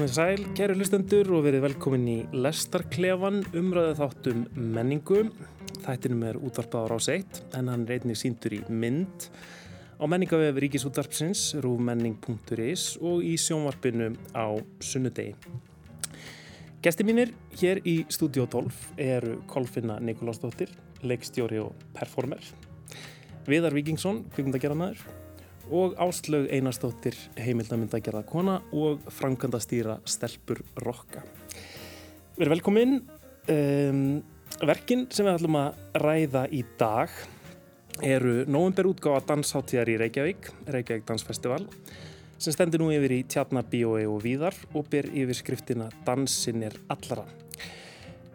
komið sæl, kæru hlustendur og verið velkomin í Lestarklefan umræðu þáttum menningu. Þættinum er útvarpað á rás 1 en hann reynir síndur í mynd á menningavef Ríkisútvarpsins, rúmenning.is og í sjónvarpinu á sunnudegi. Gesti mínir hér í Studio 12 eru Kolfinna Nikolásdóttir, leikstjóri og performer, Viðar Víkingsson, kvikmyndagerðanæður og Áslaug Einarstóttir heimildamyndagerða kona og framkvæmdastýra Stelpur Rokka. Verið velkomin. Um, verkin sem við ætlum að ræða í dag eru novemberútgáða dansháttíðar í Reykjavík, Reykjavík Dansfestival, sem stendur nú yfir í Tjarnabíói og Víðar og ber yfir skriftina Dansin er allara.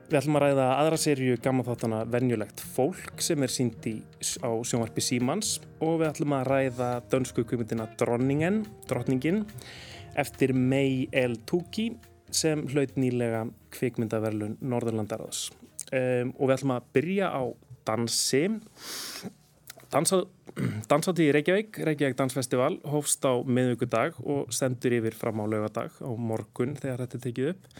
Við ætlum að ræða aðra sériu gaman þáttana Venjulegt fólk sem er sínd í, á sjónvarpi Símans og við ætlum að ræða dönsku kvimundina Dronningen, Drottningin eftir May L. Tuki sem hlaut nýlega kvikmyndaverlun Norðurlandarðs. Um, og við ætlum að byrja á dansi. Dansa, dansátti í Reykjavík, Reykjavík Dansfestival, hófst á miðugudag og stendur yfir fram á lögadag á morgun þegar þetta tekið upp.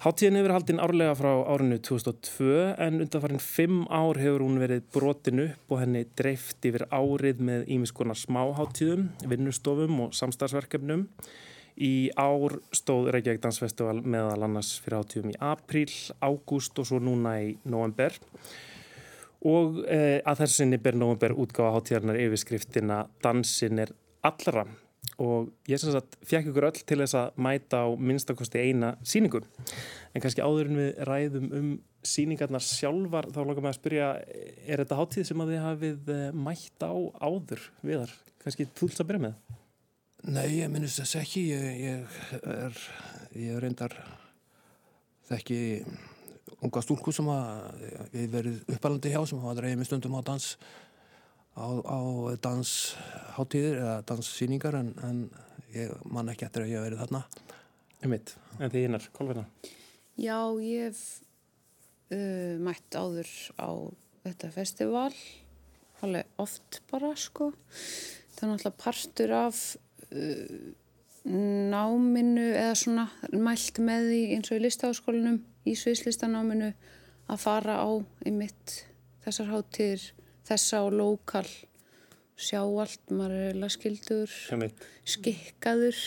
Háttíðin hefur haldinn árlega frá árinu 2002 en undanfarið fimm ár hefur hún verið brotin upp og henni dreift yfir árið með ímiskonar smáháttíðum, vinnustofum og samstagsverkefnum. Í ár stóð Reykjavík Dansfestival meðal annars fyrir háttíðum í apríl, ágúst og svo núna í november. Og eh, að þessu sinni ber november útgáða háttíðarnar yfirskriftina Dansin er allra og ég sem sagt fekk ykkur öll til þess að mæta á minnstakosti eina síningu en kannski áður en við ræðum um síningarnar sjálfar þá langar maður að spyrja er þetta háttíð sem að þið hafið eh, mætt á áður viðar, kannski þúls að byrja með? Nei, ég minnist þess ekki. Ég, ég er ég reyndar þekki unga stúlku sem að ég verið uppalandi hjá sem hafa dreigið með stundum á dans á, á dansháttíðir eða danssýningar en, en ég man ekki eftir að ég hef verið þarna Einmitt. En því hinnar, Kolvina? Já, ég hef uh, mætt áður á þetta festival alveg oft bara sko það er náttúrulega partur af uh, náminu eða svona mælt með því eins og í listaháskólinum í sviðslistanáminu að fara á einmitt þessar háttíðir þessa og lokal sjá allt, maður er eða skildur skikkaður.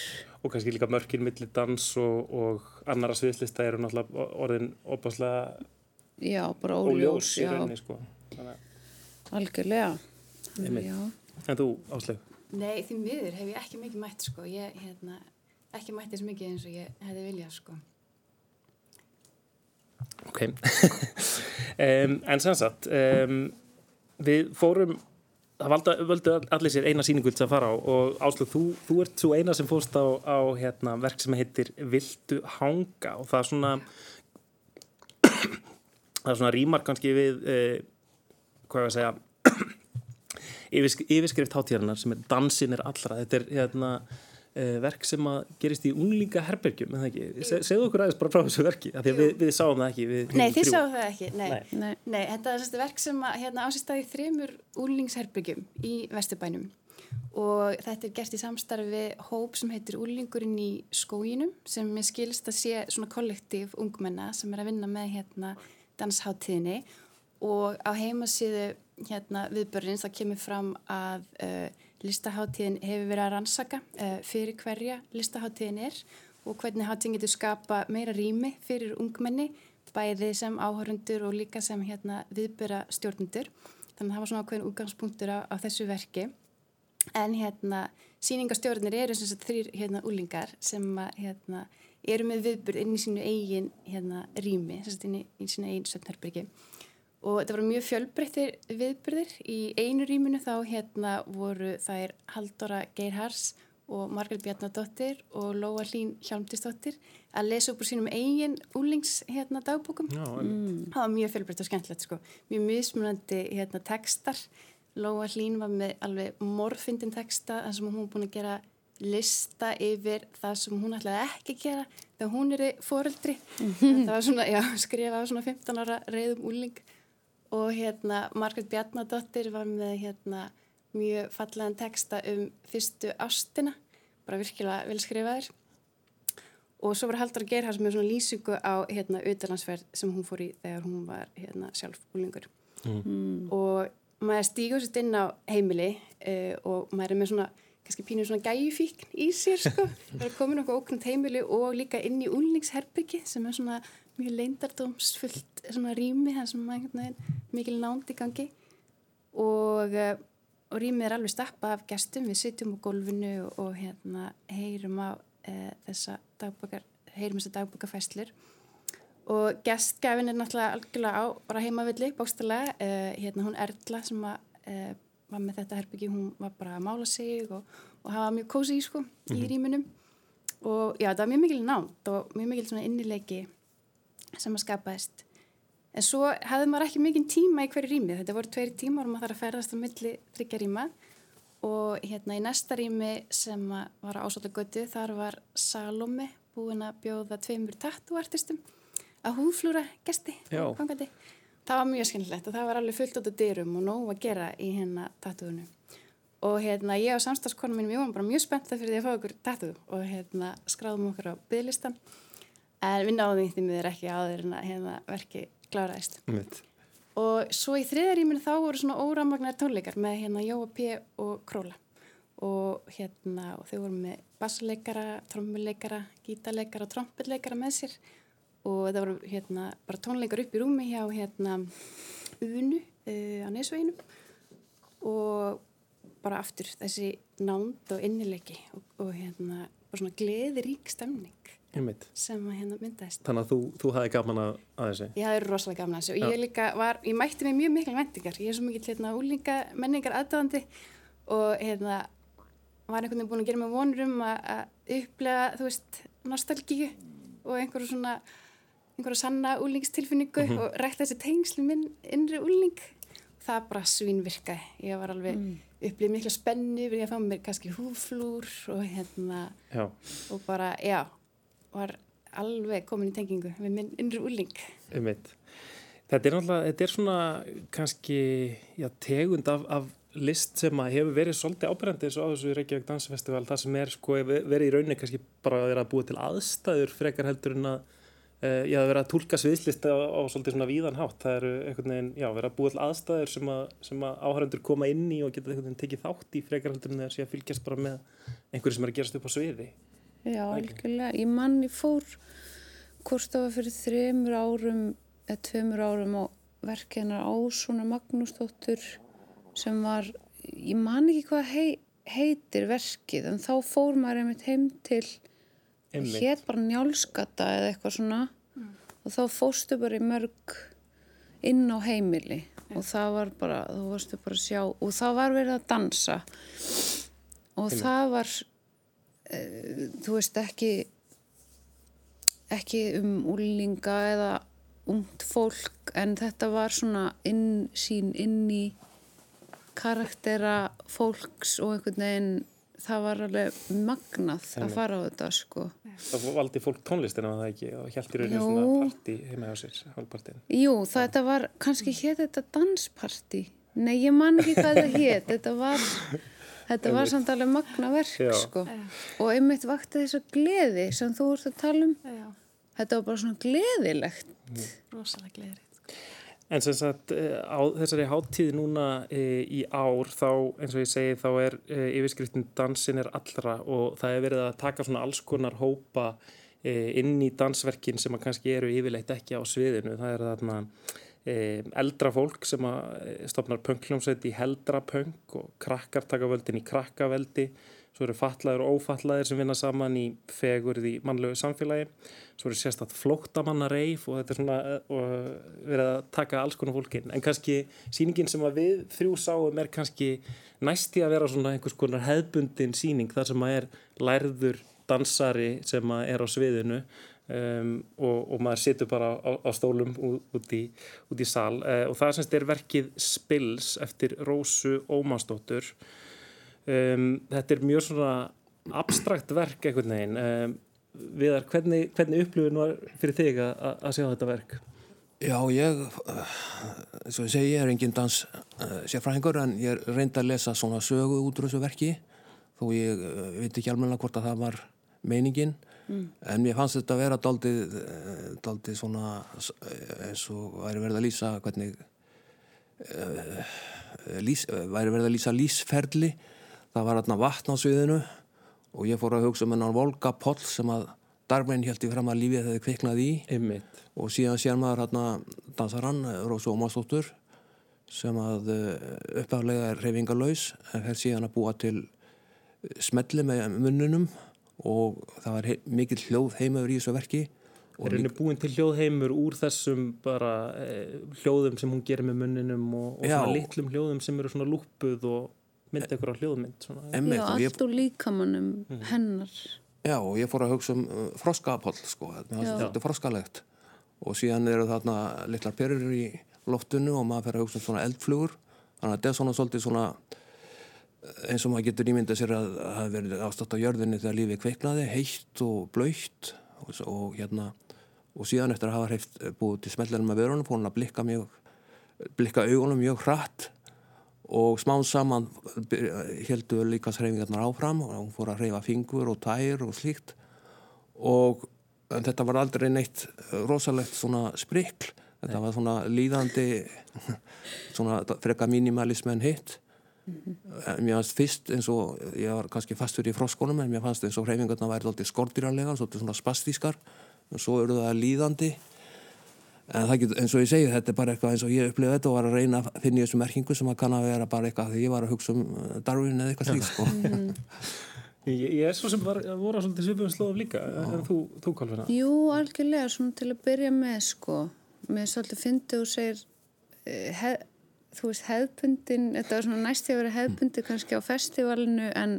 Og kannski líka mörkinn millir dans og, og annara sviðslista eru náttúrulega orðin opaslega já, bara óljós í rauninni sko. Algjörlega. En þú Ásleg? Nei, því miður hef ég ekki mikið mætt sko. Ég hérna, ekki mætt þess mikið eins og ég hefði viljað sko. Ok. Um, en sem sagt um við fórum það völdu allir sér eina síningu til að fara á og Áslug, þú, þú ert svo eina sem fórst á, á hérna, verk sem heitir Vildu hanga? Og það er svona það er svona rímar kannski við eh, hvað ég að segja yfirskrift hátíðarinnar sem er Dansin er allra. Þetta er hérna verk sem að gerist í unglinga herbergjum, það ekki, Se, segðu okkur aðeins bara frá þessu verki, af því að við, við sáum það ekki við, Nei, þið sáum það ekki, nei, nei. nei. Þetta er þessi verk sem að hérna, ásýstaði þremur unglingsherbergjum í Vesturbænum. Og þetta er gert í samstarfi hóp sem heitir Úlingurinn í skóginum sem ég skilst að sé svona kollektív ungmenna sem er að vinna með hérna dansháttíðinni og á heimasíðu hérna viðbörðins það kemur fram að uh, listaháttíðin hefur verið að rannsaka uh, fyrir hverja listaháttíðin er og hvernig háttíðin getur skapa meira rými fyrir ungmenni, bæði sem áhörundur og líka sem hérna, viðböra stjórnundur. Þannig að það var svona ákveðin útgangspunktur á, á þessu verki. En hérna, síningastjórnir eru sem sagt þrýr hérna úlingar sem að, hérna, eru með viðbörð inn í sínu eigin hérna, rými, sem sagt inn í, í sínu eigin sötnarbyrgi og þetta voru mjög fjölbreyttir viðbyrðir í einu rýminu þá hérna voru þær Haldóra Geirhars og Margrit Bjarnadóttir og Lóa Hlín Hjálmtisdóttir að lesa upp úr sínum eigin úlings hérna dagbókum. Já, mm. það var mjög fjölbreytt og skemmtilegt sko. Mjög mismunandi hérna textar. Lóa Hlín var með alveg morfindin texta þar sem hún búin að gera lista yfir það sem hún ætlaði ekki að gera þegar hún er fóreldri mm -hmm. það var svona, já, skrifa á svona 15 ára reyðum úling og hérna Margret Bjarnadóttir var með hérna mjög fallegan texta um fyrstu ástina, bara virkilega vel skrifaður. Og svo var Haldur Gerhard með svona lýsingu á hérna auðalansferð sem hún fór í þegar hún var hérna sjálf úlingur mm. og maður stígur sér inn á heimili uh, og maður er með svona kannski pínur svona gæjufíkn í sér sko. Það er komin okkur óknund heimili og líka inn í úlningsherbyggi sem er svona mjög leindardómsfullt svona rými það sem maður mikil nánd í gangi. Og uh, og rýmið er alveg stappað af gestum. Við sitjum á gólfinu og, og hérna heyrum á e, þessa dagbakar, heyrum þessa dagbakafæslur og gestgæfin er náttúrulega algjörlega á bara heimavilli bókstala, e, hérna hún Erla sem að, e, var með þetta herbyggi, hún var bara að mála sig og, og hafa mjög kósi í sko mm -hmm. í rýminum og já það var mjög mikil nátt og mjög mikil svona innileiki sem að skapaðist En svo hefði maður ekki mikinn tíma í hverju rými. Þetta voru tveiri tímar og maður þarf að ferðast á milli tryggja rýma og hérna í næsta rými sem var ásóta götu þar var Salome búin að bjóða tveimur tattúartistum að húflúra gesti. Það var mjög skemmilegt og það var alveg fullt út af dyrum og nóg að gera í hérna tattúinu. Og hérna ég og samstagskonum mínum, ég var bara mjög spennt fyrir því að fá okkur tattú og hérna skráðum okkur á bygglistan en við náðum því miður ekki áður en að hérna verki kláraðist Mitt. og svo í þriðaríminu þá voru svona óramagnar tónleikar með hérna Jóa P. og Króla og hérna og þau voru með bassleikara, trommuleikara gítarleikara og trompetleikara með sér og það voru hérna bara tónleikar upp í rúmi hjá hérna Unu uh, á Nesveginum og bara aftur þessi nánd og innileiki og, og hérna bara svona gleðirík stemning Einmitt. sem að hérna myndaðist Þannig að þú, þú hafði gaman að, að þessu Ég hafði rosalega gaman að þessu og ég líka var, ég mætti mig mjög mikil vendingar ég er svo mikil hérna úlinga menningar aðdáðandi og hérna var einhvern veginn búin að gera mig vonur um að upplega, þú veist nostalgíu og einhverju svona einhverju sanna úlingstilfinningu mm -hmm. og rækta þessi tengslu minn innri úling það bara svínvirka ég var alveg mm. upplýð mikla spennu við að fá mér kannski húflúr og hérna já. og bara, já var alveg komin í tengingu við minn innri úrling. Þetta er náttúrulega, þetta er svona kannski já, tegund af, af list sem að hefur verið svolítið ábyrgandi eins og á þessu Reykjavík Dansfestival það sem er sko verið í rauninni kannski bara að vera að búa til aðstæður frekar heldur en að uh, já, vera að tólka sviðslist á, á svolítið svona víðan hátt. Það eru einhvern veginn, já, vera að búa til aðstæður sem að, sem að áhærendur koma inn í og geta einhvern veginn tekið þátt í frekar heldur en að fylgjast bara með einhverju sem er að gerast upp á sviði Já, algjörlega. Ég manni fór hvort það var fyrir þremur árum eða tveimur árum á verkenar á svona Magnúsdóttur sem var, ég man ekki hvað hei, heitir verkið en þá fór maður einmitt heim til hér bara njálskata eða eitthvað svona mm. og þá fóstu bara í mörg inn á heimili mm. og það var bara, þú varstu bara að sjá og það var verið að dansa og Heim. það var þú veist ekki ekki um úlinga eða ungt fólk en þetta var svona inn, sín inn í karaktera fólks og einhvern veginn það var alveg magnað Ennig. að fara á þetta sko. Það valdi fólk tónlistina það ekki? Og hjælti rauninu svona parti heima hjá sér hálfpartin Jú, þetta var kannski hétt þetta dansparti Nei, ég man ekki hvað það hétt þetta var Þetta var samt alveg magna verk sko. og einmitt vakti þess að gleði sem þú ert að tala um Já. þetta var bara svona gleðilegt mm. rosalega gleðilegt sko. En sem sagt eh, á þessari háttíð núna e, í ár þá eins og ég segi þá er e, yfirskriftin dansin er allra og það er verið að taka svona alls konar hópa e, inn í dansverkin sem að kannski eru yfirleitt ekki á sviðinu það er þarna eldra fólk sem eh, stopnar punkljómsveit í heldrapunk og krakkar taka völdin í krakkaveldi. Svo eru fatlaður og ófatlaðir sem vinna saman í fegurð í mannlegu samfélagi. Svo eru sérstaklega flóttamannareif og þetta er svona eh, og verið að taka alls konar fólkin en kannski síningin sem við þrjú sáum er kannski næsti að vera svona einhvers konar hefbundin síning þar sem að er lærður dansari sem að er á sviðinu Um, og, og maður situr bara á, á stólum út í, út í sal. Uh, og það semst er verkið Spills eftir Rósu Ómansdóttur um, þetta er mjög svona abstrakt verk einhvern veginn. Um, Viðar, hvernig, hvernig upplifin var fyrir þig að, sjá þetta verk? Já, ég eins og ég segi, ég er engin dans uh, sérfræðingur en ég reyndi að lesa svona sögu út úr þessu verki þó ég uh, veit ekki almenna hvort að það var meiningin mm. en mér fannst þetta að vera daldið, daldið svona eins og væri verið að lýsa hvernig uh, lýs, væri verið að lýsa lýsferli það var hérna vatn á sviðinu og ég fór að hugsa um hennan Volga Poll sem að Darwin held í fram að lífið þegar kviknað í Einmitt. og síðan sér maður hérna dansarann Rósu Ómarsdóttur sem að uppaflega er reyfingalauðs en fer síðan að búa til smelli með munnunum og það var mikil hljóð heimaður í þessu verki Er henni búin til hljóðheimur úr þessum bara eh, hljóðum sem hún gerir með munninum og, og svona litlum hljóðum sem eru svona lúpuð og myndi ykkur á hljóðmynd Já, allt úr líkamannum mm. hennar. Já, og ég fór að hugsa um uh, froskapoll sko, þetta er froskalegt. Og síðan eru þarna litlar perur í loftinu og maður fer að hugsa um svona eldflugur. Þannig að þetta er svona svolítið svona eins og maður getur ímyndið sér að það hefur verið ástatt á jörðinni þegar lífið kveiknaði, heitt og blöytt og, og hérna og síðan eftir að hafa hreift búið til smellanum með verunum fór hann að blikka mjög blikka augunum mjög hratt og smán saman heldur líka sreyfingarnar áfram og hún fór að hreyfa fingur og tær og slíkt. Og þetta var aldrei neitt rosalegt svona sprikl. Þetta var svona líðandi svona freka minimalism en hitt mm -hmm. mér fannst fyrst eins og ég var kannski fastur í froskonum en mér fannst eins og hreyfingarnar væri alltaf skortýranlega svona spastískar og svo eru það líðandi en það getur, eins og ég segi, þetta er bara eitthvað eins og ég upplifði þetta og var að reyna að finna í þessu merkingu sem að kann að vera bara eitthvað þegar ég var að hugsa um uh, Darwin eða eitthvað slíkt sko. ég, ég er svo sem var, voru að svolítið svipum slóðum líka en þú, þú Kolfina? Jú, algjörlega, svona til að byrja með sko, með þú veist, hefbundin þetta var svona næst í að vera hefbundi kannski á festivalinu en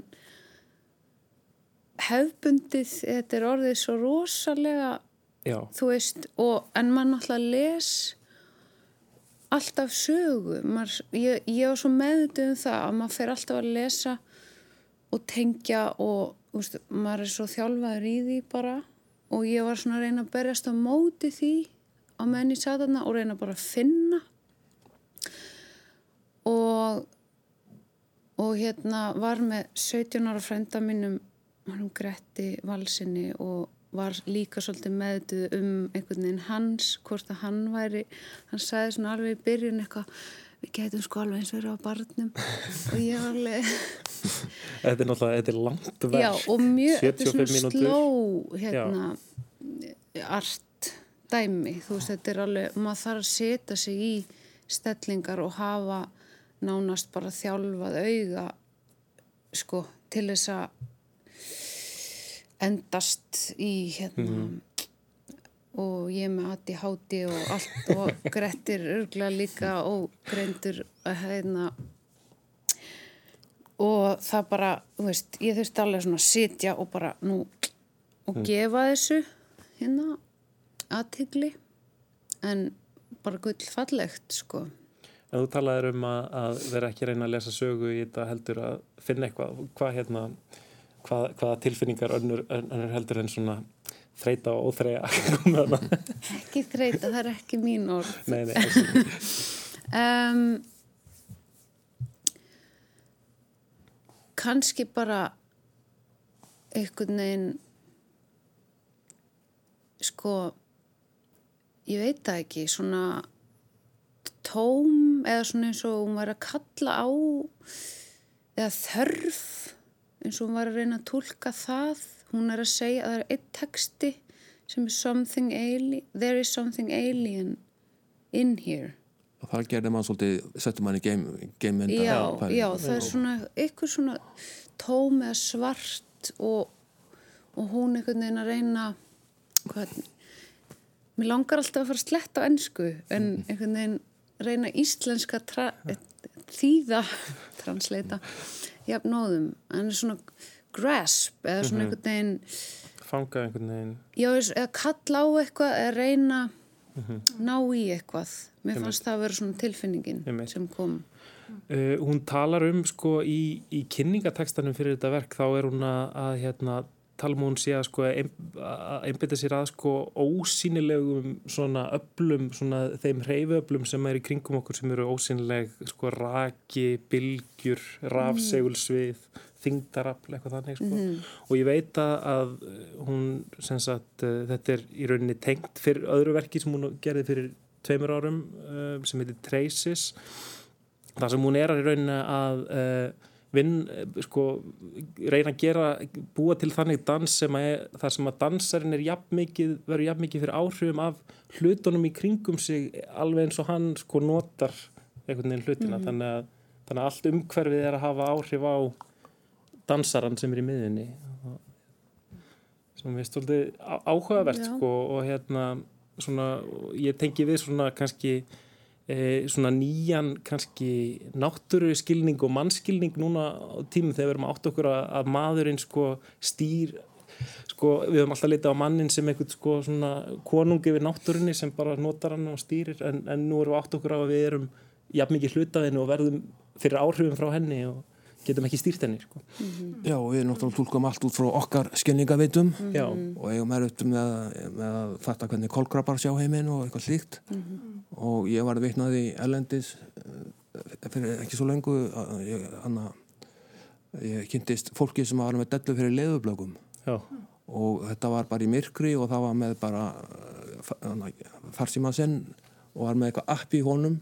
hefbundið, þetta er orðið svo rosalega Já. þú veist, og, en maður náttúrulega les alltaf sögu. Maður, ég, ég var svo meðutuð um það að maður fer alltaf að lesa og tengja og veist, maður er svo þjálfaður í því bara. Og ég var svona að reyna að berjast á móti því á menni satanna og reyna bara að finna og og hérna var með 17 ára frenda mínum hann Gretti Valsinni og var líka svolítið meðduð um einhvern veginn hans, hvort að hann væri hann sagði svona alveg í byrjun eitthvað við getum sko alveg eins og verið á barnum. Og ég var alveg Þetta er náttúrulega, þetta er langt verð Já og mjög, þetta er svona sló hérna art dæmi, þú veist þetta er alveg maður þarf að setja sig í stellingar og hafa nánast bara þjálfað auða sko til þess að endast í hérna mm. og ég með aði háti og allt og grettir örgla líka og greindur að hérna og það bara, þú veist, ég þurfti alveg svona að sitja og bara nú og mm. gefa þessu hérna aðtigli en bara gull fallegt sko En þú talaður um að, að vera ekki reyna að lesa sögu í þetta heldur að finna eitthvað, hvað hérna hvað, hvaða tilfinningar önnur, önnur heldur en svona þreita og óþreja ekki þreita, það er ekki mín orð. Nei, nei, um, kannski bara einhvern veginn sko ég veit það ekki svona tóm eða svona eins og hún var að kalla á eða þörf eins og hún var að reyna að tólka það. Hún er að segja að það er eitt texti sem er something alien there is something alien in here. Og það gerði mann svolítið, settur mann í geimynda já, já, það er svona eitthvað svona tóm eða svart og, og hún einhvern veginn að reyna hvað mér langar alltaf að fara slett á ennsku en einhvern veginn reyna íslenska þýða transleita jafnóðum. Hann er svona grasp eða svona -hmm. einhvern veginn fanga einhvern veginn. Já, eða kalla á eitthvað eða reyna mm -hmm. ná í eitthvað. Mér fannst það að vera svona tilfinningin sem kom. Uh, hún talar um sko í, í kynningatekstanum fyrir þetta verk þá er hún að, að hérna tala hún sé að sko einbita sér að sko ósýnilegum svona öflum svona þeim hreyfuöflum sem er í kringum okkur sem eru ósýnileg sko raki, bylgjur rafsegulsvið, þingdarafl eitthvað þannig sko mm. og ég veit að hún sem sagt þetta er í rauninni tengt fyrir öðru verki sem hún gerði fyrir tveimur árum uh, sem heitir Traces þar sem hún er að í rauninni að uh, vinn, sko, reyna að gera, búa til þannig dans sem að, þar sem að dansarinn er jafn mikið, verður jafn mikið fyrir áhrifum af hlutunum í kringum sig alveg eins og hann sko notar einhvern veginn hlutina, mm -hmm. þannig, að, þannig að allt umhverfið er að hafa áhrif á dansarann sem er í miðunni sem við stóldi áhugavert sko og hérna svona, ég tengi við svona kannski e, svona nýjan kannski náttúru skilning og mannskilning núna á tímum þegar við erum átt okkur að, að maðurinn sko stýr sko við höfum alltaf litið á mannin sem einhvern sko svona konungi við náttúrunni sem bara notar hann og stýrir en, en nú erum við átt okkur á að við erum jafn mikið hlutaðinu og verðum fyrir áhrifum frá henni og getum ekki stýrt henni sko. mm -hmm. Já, við náttúrulega tólkum allt út frá okkar skilningaveitum mm -hmm. og eigum er upp með, með að fatta hvernig kolkrabbar sjá heiminn og eitthvað slíkt mm -hmm. og ég var veitnaði ellendis eh, fyrir ekki svo lengu ég, hana, ég kynntist fólki sem var með dellu fyrir leðublögum og þetta var bara í myrkri og það var með bara eh, farsímasinn og var með eitthvað app í honum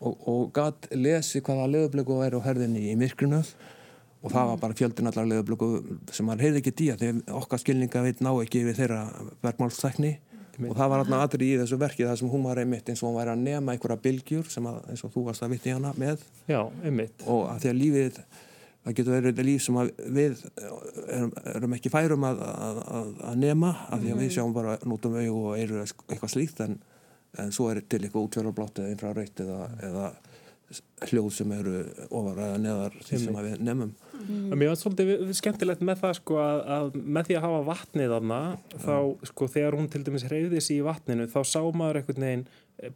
og, og gæt lesi hvaða leðublöku væri á herðinni í myrkrinu. Og það var bara fjöldin allar leðublöku sem maður heyrði ekki dýja þegar okkar skilninga veit ná ekki við þeirra verðmálstækni og það var alltaf aðri í þessu verki það sem hún var einmitt eins og hún væri að nema einhverja bylgjur sem að, eins og þú varst að vitti hana með. Já, og að því að lífið það getur verið líf sem við erum, erum ekki færum að, að, að nema af því að við sjáum bara nútum auð og eru eitthvað slíkt en en svo er til eitthvað útfjörðarblátt eða infraröytt eða, eða hljóð sem eru ofar eða neðar því sem við nefnum mm. Mér var svolítið skemmtilegt með það sko að, að með því að hafa vatnið aðna þá sko þegar hún til dæmis hreyði sér í vatninu þá sá maður einhvern veginn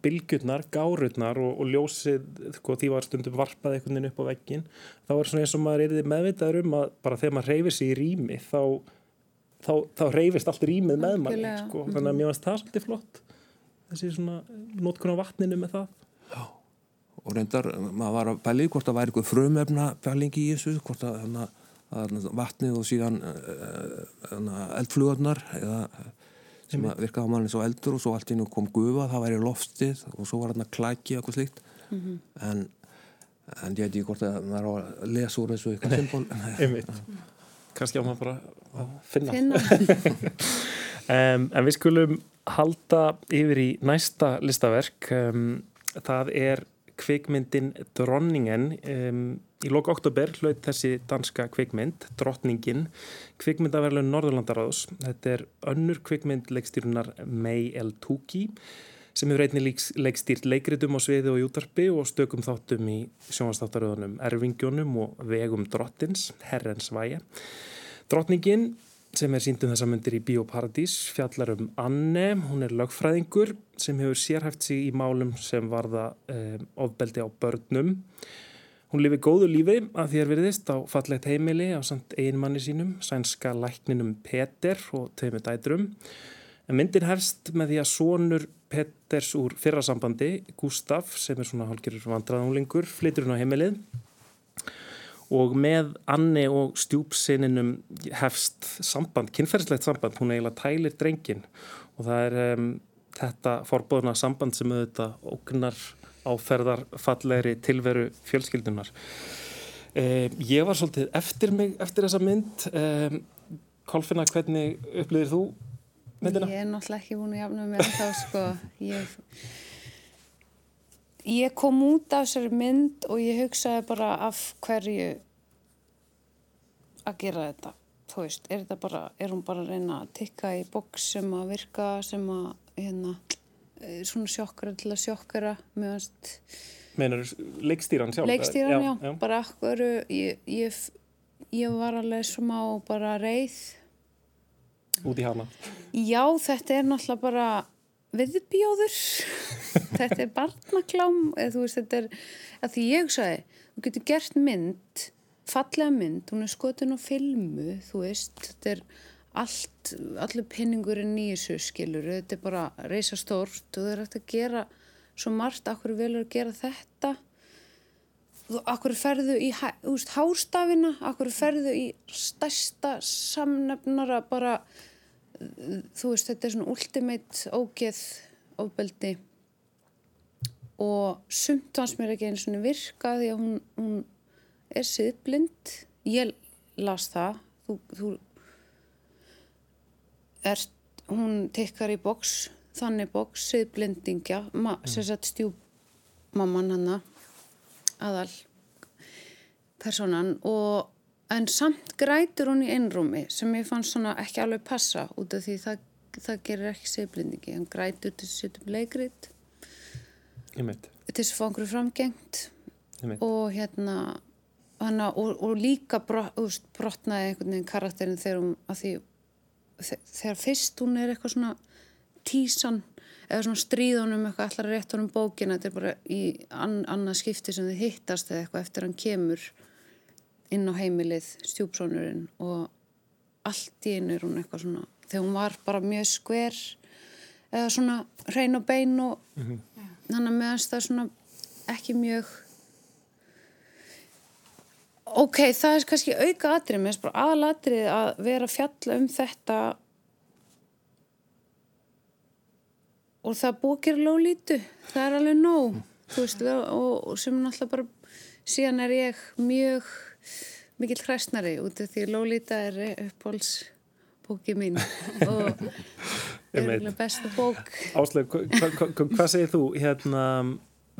bylgjurnar, gárurnar og, og ljósið, sko, því var stundum varpað einhvern veginn upp á veggin, þá er svona eins og maður er meðvitaður um að bara þegar maður hreyfir sér í rými þá, þá, þá hreyfist allt rýmið með manni, sko, þannig að mér finnst það svolítið flott þessi svona nótkunn á vatninu með það. Já, og reyndar maður var að bæli hvort það væri eitthvað frumefna bælingi í þessu, hvort að, hana, að vatnið og síðan uh, eldflugarnar eða sem virkaði á mann eins og eldur og svo allt inn og kom gufa, það væri loftið og svo var hann að klækja eitthvað slíkt. Mm -hmm. en, en ég veit ekki hvort að maður á að lesa úr þessu eitthvað symbol. Kannski á maður bara að finna, finna. um, en við skulum halda yfir í næsta listaverk. Um, það er kvikmyndin Dronningen. Um, í loka oktober hlaut þessi danska kvikmynd Drottningin kvikmyndaverlun Norðurlandaráðs. Þetta er önnur kvikmynd leikstýrunar May L. Tuki sem hefur einnig leikstýrt leikritum á sviði og jútarpi og stökum þáttum í sjónastáttaröðunum Ervingjónum og Vegum Drottins Herrens vægi Drottningin sem er síndum þessa myndir í Bíóparadís fjallar um Anne, hún er lögfræðingur sem hefur sérhæft sig í málum sem varða um, ofbeldi á börnum. Hún lifi góðu lífi að því er veriðist á fallegt heimili á samt einmanni sínum sænska lækninum Peter og tveimu dætrum. En myndin herst með því að sonur Peters úr fyrrasambandi Gustaf sem er svona hálfgerður vandraðunglingur flytur hún á heimilið og með Anni og stjúpsininum hefst samband, kynferðslegt samband, hún eiginlega tælir drengin og það er um, þetta forbóðuna samband sem auðvitað ógnar áferðar fallegri tilveru fjölskyldunar. Um, ég var svolítið eftir mig eftir þessa mynd. Um, Kolfinna, hvernig upplýðir þú myndina? Ég er náttúrulega ekki búin að jafna með þá sko. Ég ég kom út af þessari mynd og ég hugsaði bara af hverju að gera þetta. Þú veist, er þetta bara, er hún bara að reyna að tikka í boks sem að virka sem að, hérna svona sjokkara til að sjokkara meðanst Meinar leikstýran sjálf? Leikstýran, já, já, bara akkur ég, ég, ég var alveg smá bara reið. Út í hana? Já, þetta er náttúrulega bara viðbjóður. Þetta er barnaklám eða þú veist þetta er að því ég sagði, þú getur gert mynd fallega mynd, hún er skotin á filmu þú veist, þetta er allt, allir pinningurinn í þessu skilur, þetta er bara reysa stórt og það er hægt að gera svo margt, akkur velur að gera þetta? Akkur ferðu í úst, hástafina, akkur ferðu í stærsta samnefnara bara þú veist, þetta er svona ultimate ógeð ofbeldi og sumt hans mér ekki einu svona virka því að hún, hún er siðblind ég las það þú, þú er, hún tekkar í boks þannig boks, siðblindingja ma, mm. stjúpmamman hanna aðal personan og en samt grætur hún í einrúmi sem ég fann svona ekki alveg passa út af því það, það gerir ekki siðblindingi, hann grætur til að setja um leikrit. Til þess að fá einhverju framgengt. Og hérna hana, og, og líka brot, úst, brotnaði einhvern veginn karakterin þegar hún að því þegar fyrst hún er eitthvað svona tísan eða svona stríðunum eitthvað allar rétt honum bókina þetta er bara í an, annað skipti sem þið hittast eða eitthvað eftir hann kemur inn á heimilið stjúpsónurinn og allt í einu er hún eitthvað svona þegar hún var bara mjög skver eða svona hrein og bein og mm -hmm. þannig að meðanst það svona ekki mjög ok, það er kannski auka atrið, mér finnst bara aðalatrið að vera fjalla um þetta og það bókir lólítu, það er alveg nóg, þú veist, og, og sem náttúrulega bara síðan er ég mjög mikill hræstnari út af því Lolita er uppbólsbóki mín. Og er besta bók. Ásleif, hvað hva, hva, hva segir þú? Hérna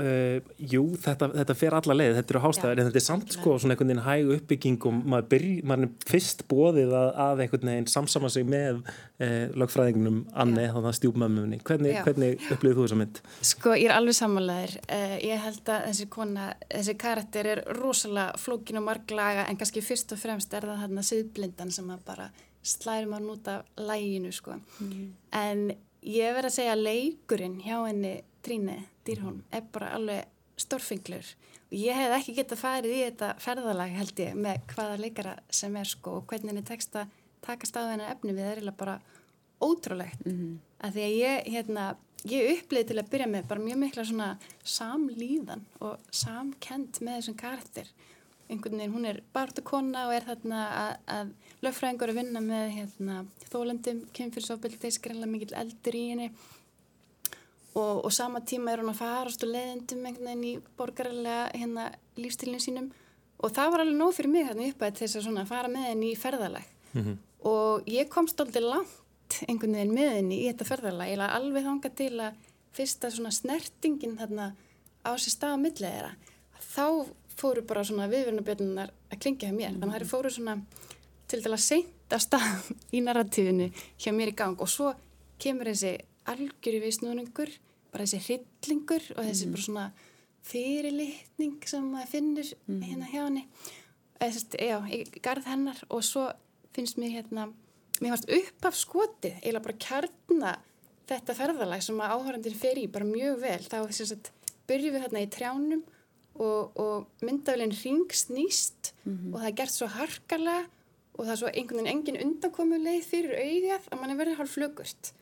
Uh, jú, þetta, þetta fer alla leið, þetta eru hástæðar en þetta er samt sko svona einhvern veginn hæg uppbygging og maður, byrj, maður er fyrst bóðið að, að einhvern veginn samsama sig með uh, lögfræðingnum Anni, þannig að stjúpmömmunni. Hvernig, hvernig upplýðið þú þessa mynd? Sko, ég er alveg samanlegaður uh, ég held að þessi kona, þessi karakter er rosalega flókin og marglaga en kannski fyrst og fremst er það þarna siðblindan sem að bara slæri maður út af læginu sko. Mm. en ég verð að segja að leikurinn hjá henni Tríni Dýrhólm er bara alveg stórfinglur og ég hef ekki getað farið í þetta ferðalag held ég með hvaða leikara sem er sko og hvernig henni tekst að takast á þennan efni. Við er bara ótrúlegt. Mm -hmm. að því að ég, hérna, ég upplýði til að byrja með bara mjög mikla svona samlíðan og samkend með þessum karakter. Einhvern veginn, hún er barndukonna og er þarna að, að löffræðingur að vinna með hérna, þólendum, kynfyrsofbildi, skrænlega mikil eldur í henni og, og sama tíma er hún að farast og leiðendum einhvern veginn í borgarlega hérna, lífstilinu sínum. Og það var alveg nóg fyrir mig hérna upp að þess að fara með henni í ferðalag. Mm -hmm. og ég komst aldrei langt einhvern veginn með henni í þetta ferðalag ég laði alveg þanga til að fyrsta svona snertingin þarna á sér stað á millið þeirra. Þá fóru bara svona viðvörnubjörnunar að klingja hjá mér, mm -hmm. þannig að það fóru svona til dæla seint að stað í narratífinu hjá mér í gang. Og svo kemur þessi algjöru viðsnúningur, bara þessi hryllingur og þessi mm. bara svona fyrirlitning sem maður finnur mm. hérna hjá henni eða ég garð hennar og svo finnst mér hérna mér fannst upp af skotið eiginlega bara kjarna þetta ferðalag sem að áhörandin fer í bara mjög vel þá þess að byrjum við hérna í trjánum og, og myndafélinn ringsnýst mm -hmm. og það er gert svo harkarlega og það er svo einhvern veginn engin undankomuleið fyrir auðjað að mann er verið hálf flögurt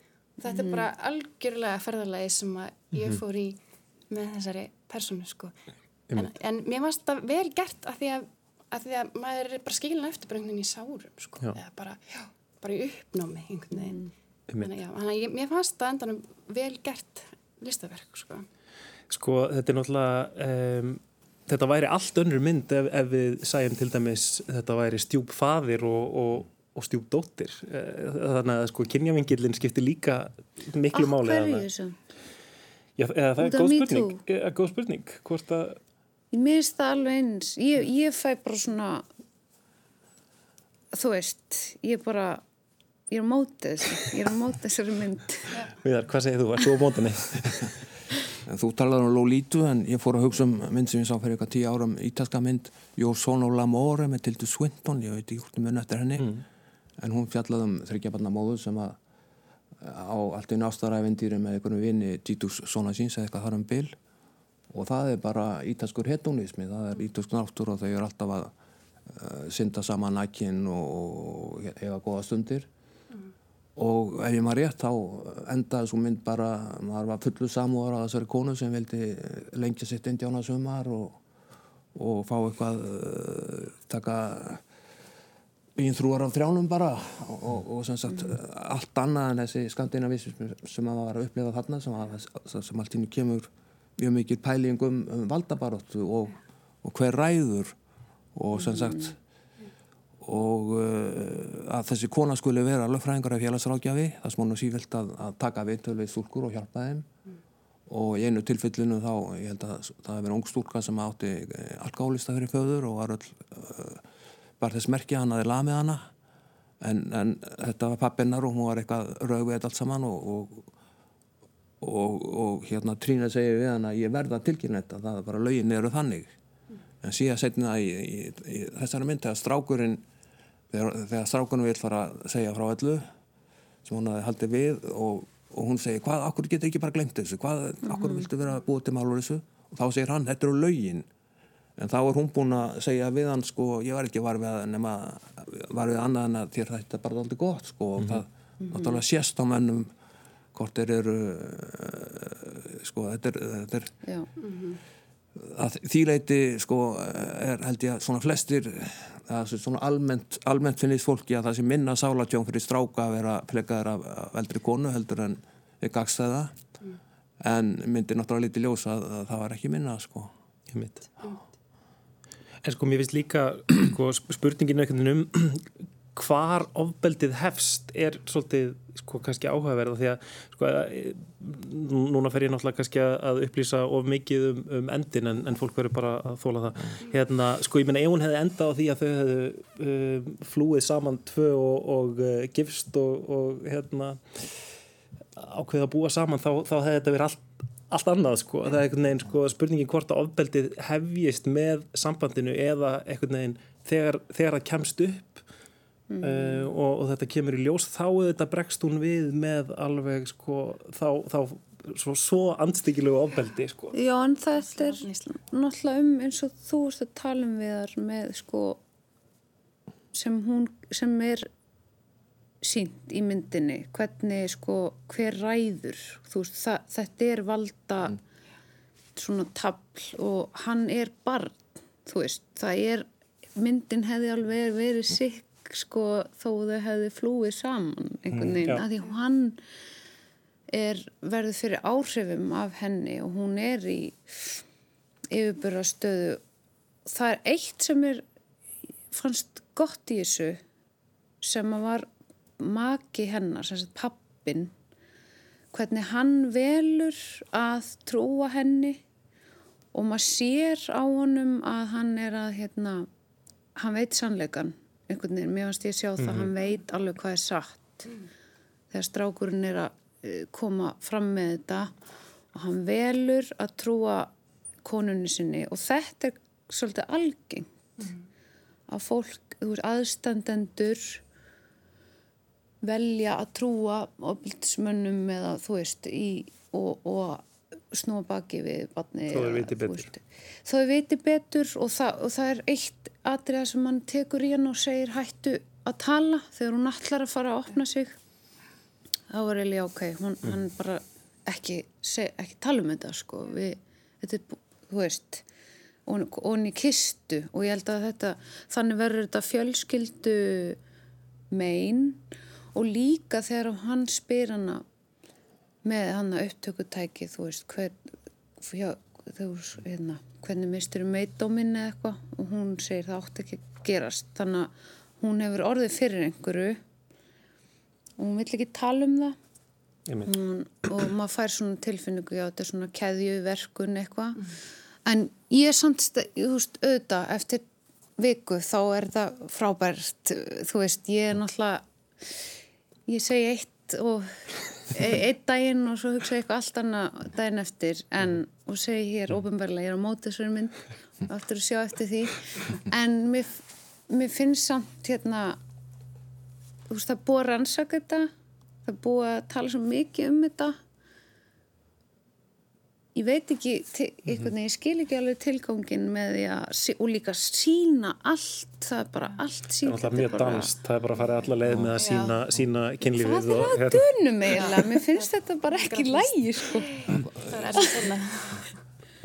þetta er bara algjörlega ferðarlegi sem ég mhm. fór í með þessari personu sko. En, en mér varst það vel gert að því að, að því að maður er bara skilin eftir bara einhvern veginn í sárum sko. Já. eða bara, já, bara í uppnámi einhvern veginn. Mm. þannig að mér fannst það endanum vel gert listaverk sko. Sko þetta er náttúrulega um, þetta væri allt önnur mynd ef, ef við sæjum til dæmis þetta væri stjúp faðir og, og og stjúpdóttir eh, þannig að sko kynjavingilin skiptir líka miklu máli Af hverju þessu? Já, eða það er góð spurning, er eh, góð spurning. Hvort að Ég minnst það alveg eins. Ég, ég fæ bara svona þú veist ég bara ég er á mótið þessu. Ég er á mótið þessari mynd. Viðar, hvað segir þú? Er þú á mótinni? Þú talaður um Lolítu en ég fór að hugsa um mynd sem ég sá fyrir eitthvað tíu ára um ítalska mynd Jó Sono L'Amore með Tildu Swinton. Ég veit ekki hvort um mun eftir henni. Mm en hún fjallaði um þryggjabarnamóðu sem að á allt einu ástaræfindýri með einhvern vini Dítus Sona síns eða eitthvað þar um bil. Og það er bara ítalskur hedonismi, það er ítalsk náttúr og þau eru alltaf að uh, synda saman nækinn og hefa goða stundir. Og ef ég maður rétt þá endaði svo mynd bara maður var fullu samúar á þessari konu sem vildi lengja sitt indjána sumar og, og fá eitthvað uh, taka bíinn þrúar af þrjánum bara og, og sem sagt allt annað en þessi skandinavísism sem maður var að upplifa þarna sem, að, sem allt íni kemur mjög mikið pæling um, um valdabaróttu og, og hver ræður og sem sagt og uh, að þessi kona skuli vera lögfræðingar af félagsrákjafi það er sífilt að, að taka viðtöl við stúlkur og hjálpa þeim mm. og í einu tilfellinu þá ég held að það verið ung stúlka sem átti eh, alkálista fyrir föður og var öll uh, bara þess merkja hann aðeins lamið hana en, en þetta var pappinnar og hún var eitthvað rauðveit allt saman og, og, og, og hérna Trína segir við hann að ég verða tilkynna þetta það er bara lögin eru þannig. En síðan setna í, í, í þessari mynd þegar strákurinn þegar, þegar strákunum vil fara að segja frá öllu sem hún hafi haldið við og, og hún segir hvað, okkur getur ekki bara glemt þessu? Hvað, mm -hmm. viltu vera búið til málur þessu? Og þá segir hann, þetta eru lögin en þá er hún búin að segja við hann sko, ég var ekki var við að nema var við annað en að þér þetta er bara aldrei gott sko, og mm -hmm. það mhm. náttúrulega sést á mennum hvort þeir eru uh, sko, þetta er, þetta er mm -hmm að þýleiti sko er held ég að svona flestir er svona almennt, almennt finnist fólki að það sé minna sálatjón fyrir stráka að vera plekaður af, af eldri konu heldur en við gagstæða mm. en myndir náttúrulega lítið ljósa að, að það var ekki minna sko ég mynd en sko mér finnst líka sko, spurninginu um hvar ofbeldið hefst er svolítið sko kannski áhugaverða því að sko núna fer ég náttúrulega kannski að upplýsa of mikið um, um endin en, en fólk verður bara að þóla það. Hérna sko ég menna ef hún hefði endað á því að þau hefðu uh, flúið saman tvö og, og uh, gifst og, og hérna ákveða að búa saman þá, þá hefði þetta verið allt allt annað sko, það er einhvern veginn sko spurningin hvort að ofbeldið hefjist með sambandinu eða einhvern veginn þegar, þegar það kemst upp Mm. Uh, og, og þetta kemur í ljós þá þetta bregst hún við með alveg sko þá, þá svo, svo andstíkilegu ofbeldi sko. Já en þetta er náttúrulega um eins og þú veist að tala um við þar með sko sem hún sem er sínt í myndinni. Hvernig sko hver ræður? Veist, það, þetta er valda mm. svona tabl og hann er barn þú veist. Það er myndin hefði alveg verið sikk sko þó þau hefði flúið saman einhvern mm, veginn, mm, að því hann er verið fyrir áhrifum af henni og hún er í yfirbúrastöðu það er eitt sem er fannst gott í þessu sem að var maki hennar, sem sagt pappin hvernig hann velur að trúa henni og maður sér á honum að hann er að hérna, hann veit sannleikan einhvern veginn, mér finnst ég að sjá það mm -hmm. hann veit alveg hvað er satt mm. þegar strákurinn er að eh, koma fram með þetta og hann velur að trúa konunni sinni og þetta er svolítið algengt mm. að fólk, þú veist, aðstandendur velja að trúa ofbildismönnum eða þú veist í, og, og snúa baki við batni þó þau viti betur. og það, og það er eitt atriða sem hann tekur í hann og segir hættu að tala. Þegar hún allar að fara að opna sig þá var Eli ok hún, mm. hann bara ekki, seg, ekki tala um þetta sko. Við, þetta er, þú veist og hann í kistu og ég held að þetta þannig verður þetta fjölskyldu megin og líka þegar hann spyr hana með hann að upptökutæki þú veist hver, já, þú, hérna, hvernig mistur meitdóminn eða eitthvað? Og hún segir það átt ekki að gerast. Þannig að hún hefur orðið fyrir einhverju og hún vill ekki tala um það. Hún, og maður fær svona tilfinningu já þetta er svona keðjuverkun eitthvað. Mm. en ég er samt þú veist auðvitað eftir viku þá er það frábært þú veist ég er náttúrulega ég segi eitt og E- einn daginn og svo hugsa ég eitthvað allt annað daginn eftir en og segi hér ofinbarlega, ég er á mótisverðin minn aftur að sjá eftir því. En mér, mér finnst samt hérna þú veist það búið að rannsaka þetta það búið að tala svo mikið um þetta ég veit ekki, einhvern veginn, ég skil ekki alveg tilgangin með því að, og líka sína allt, það er bara allt sína. Það er mjög danst, það er bara að fara allar leið með að sína, sína kynlífið. Það er að hérna. dönum eiginlega, mér finnst þetta bara ekki lægi, sko. Það er svona.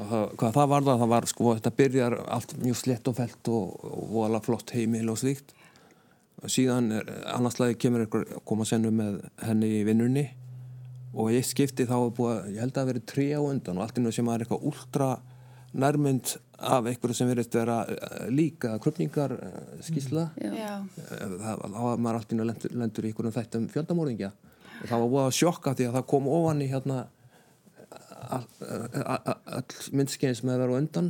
Hvað það var það, það var sko, þetta byrjar allt mjög slett og felt og, og vola flott heimil og slíkt. Síðan annarslagi kemur einhver koma sennu með henni í vinnunni og ég skipti þá að búa, ég held að það verið trí á undan og allt innum sem er eitthvað últra nærmynd af einhverju sem verist vera eh, líka krupningar eh, skísla mm. þá var maður allt innum lendur, lendur í einhverjum þættum fjöldamóringja og það var búið að sjokka því að það kom ofan í hérna all, all myndskeiðin sem hefur verið á undan.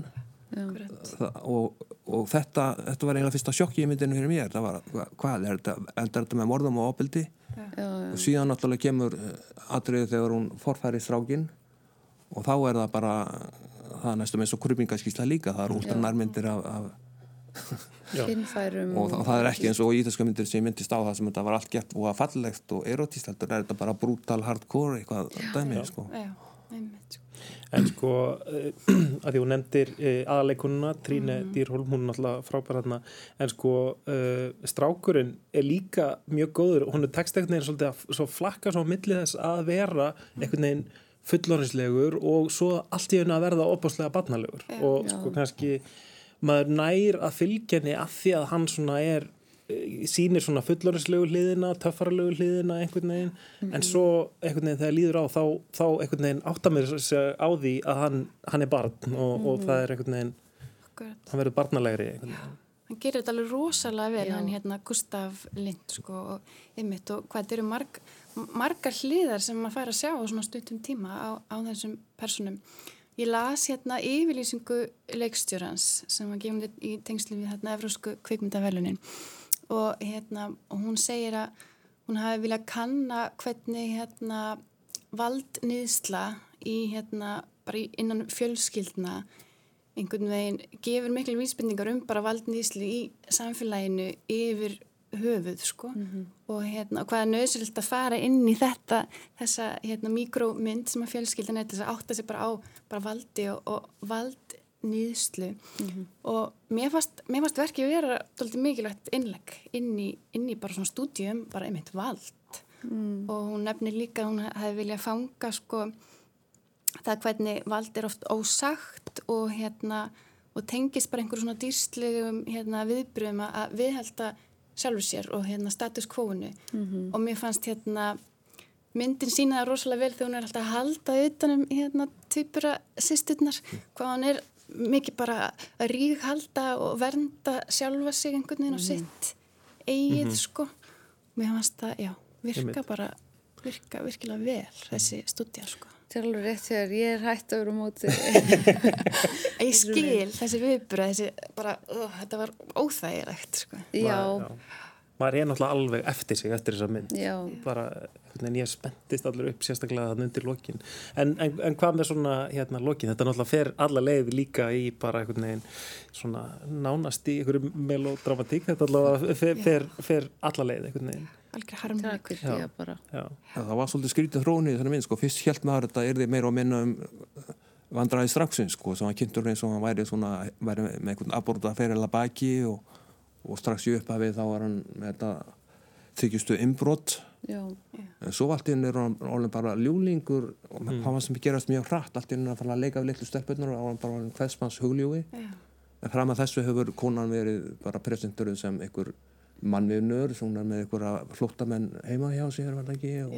Það, og, og þetta, þetta var eiginlega fyrsta sjokki í myndinu fyrir mér. Það var, hvað er þetta, er þetta með morðum og opildi já, já. og síðan náttúrulega kemur eh, atriðið þegar hún forfæri strákin og þá er það bara það er næstum eins og krupingaskísla líka. Það er úr nærmyndir af, af og, og það er ekki eins og ítalska myndir sem myndist á það sem þetta var allt gett og að fallegt og erotíst heldur er þetta bara brutal hardcore eitthvað dæmið sko. sko En sko, uh, að því hún nefndir uh, aðaleikununa, Tríne mm. Dýrholm, hún er náttúrulega frábær hérna, en sko, uh, strákurinn er líka mjög góður. Hún er texteknir svolítið að svo flakka svo millið þess að vera einhvern veginn fullorinslegur og svo allt í hennu að verða opáslega barnalegur. Og sko kannski maður nær að fylgja henni að því að hann svona er Eh, sýnir svona fullorislegu hliðina töffarlegu hliðina einhvern veginn mm -hmm. en mhm. svo einhvern veginn þegar líður á þá, þá einhvern veginn áttamir á því að hann, hann er barn og, mm -hmm. og það er einhvern veginn Akkurat. hann verður barnalegri hann gerir þetta alveg rosalega vel Já. hann hérna Gustaf Lind sko, og, einmitt, og hvað eru marg, margar hliðar sem maður fær að sjá á svona stuttum tíma á, á þessum personum Ég las hérna yfirlýsingu leikstjórans sem var gefið í tengslu við hérna Evrósku kvikmyndavelunin og hérna hún segir að hún hafi viljað kanna hvernig hérna valdniðsla í hérna innan fjölskyldna einhvern veginn gefur miklu vísbendingar um bara valdniðslu í samfélaginu yfir höfuð sko mm -hmm. og hérna hvað er nöðsöld að fara inn í þetta þessa hérna mikrómynd sem að fjölskyldan er þess að átta sig bara á bara valdi og, og vald nýðslu mm -hmm. og mér fannst, mér fannst verkið vera doldið mikilvægt innlegg inn í, inn í bara svona stúdíum, bara einmitt vald mm. og hún nefnir líka hún hefði viljað fanga sko það hvernig vald er oft ósagt og hérna og tengist bara einhverjum svona dýrstlegum hérna, viðbröðum að viðhalda sjálfur sér og hérna status quo-nu mm -hmm. og mér fannst hérna myndin sínaði rosalega vel þegar hún er alltaf að halda utanum hérna týpura sýsturnar hvað hann er mikið bara að ríðhalda og vernda sjálfa sig einhvern veginn á mm -hmm. sitt eigið mm -hmm. sko mér fannst það, já, virka bara virka virkilega vel þessi stúdja sko Það er alveg rétt þegar ég er hægt að vera móti Ég skil þessi viðbúra þessi bara, uh, þetta var óþægilegt sko. Já, já maður er náttúrulega alveg eftir sig eftir þessa mynd Já. bara, en ég spendist allir upp sérstaklega þann undir lokin. En, en, en hvað með svona hérna lokin? Þetta náttúrulega fer alla leið líka í bara einhvern veginn svona nánast í einhverju melodramatík þetta allavega fer, fer, fer alla leið einhvern veginn. Það var svolítið skrítið þrónið þannig minn, sko, fyrst helt maður þetta er því meira og minna um vandraði straxins, sko, sem hann kynntur eins og hann væri svona, væri með einhvern aborda ferila baki og og strax í upphafið þá var hann með þetta þykjustu inbrott en svo allt inn er hann bara ljúlingur og mm. hann var sem gerast mjög hratt allt inn er að fara að leika við litlu stelpunar og hann bara var hversmanns hugljúi en fram að þessu hefur konan verið bara presenturinn sem einhver mannviðnur sem er með einhverja flottamenn heima hjá sig og,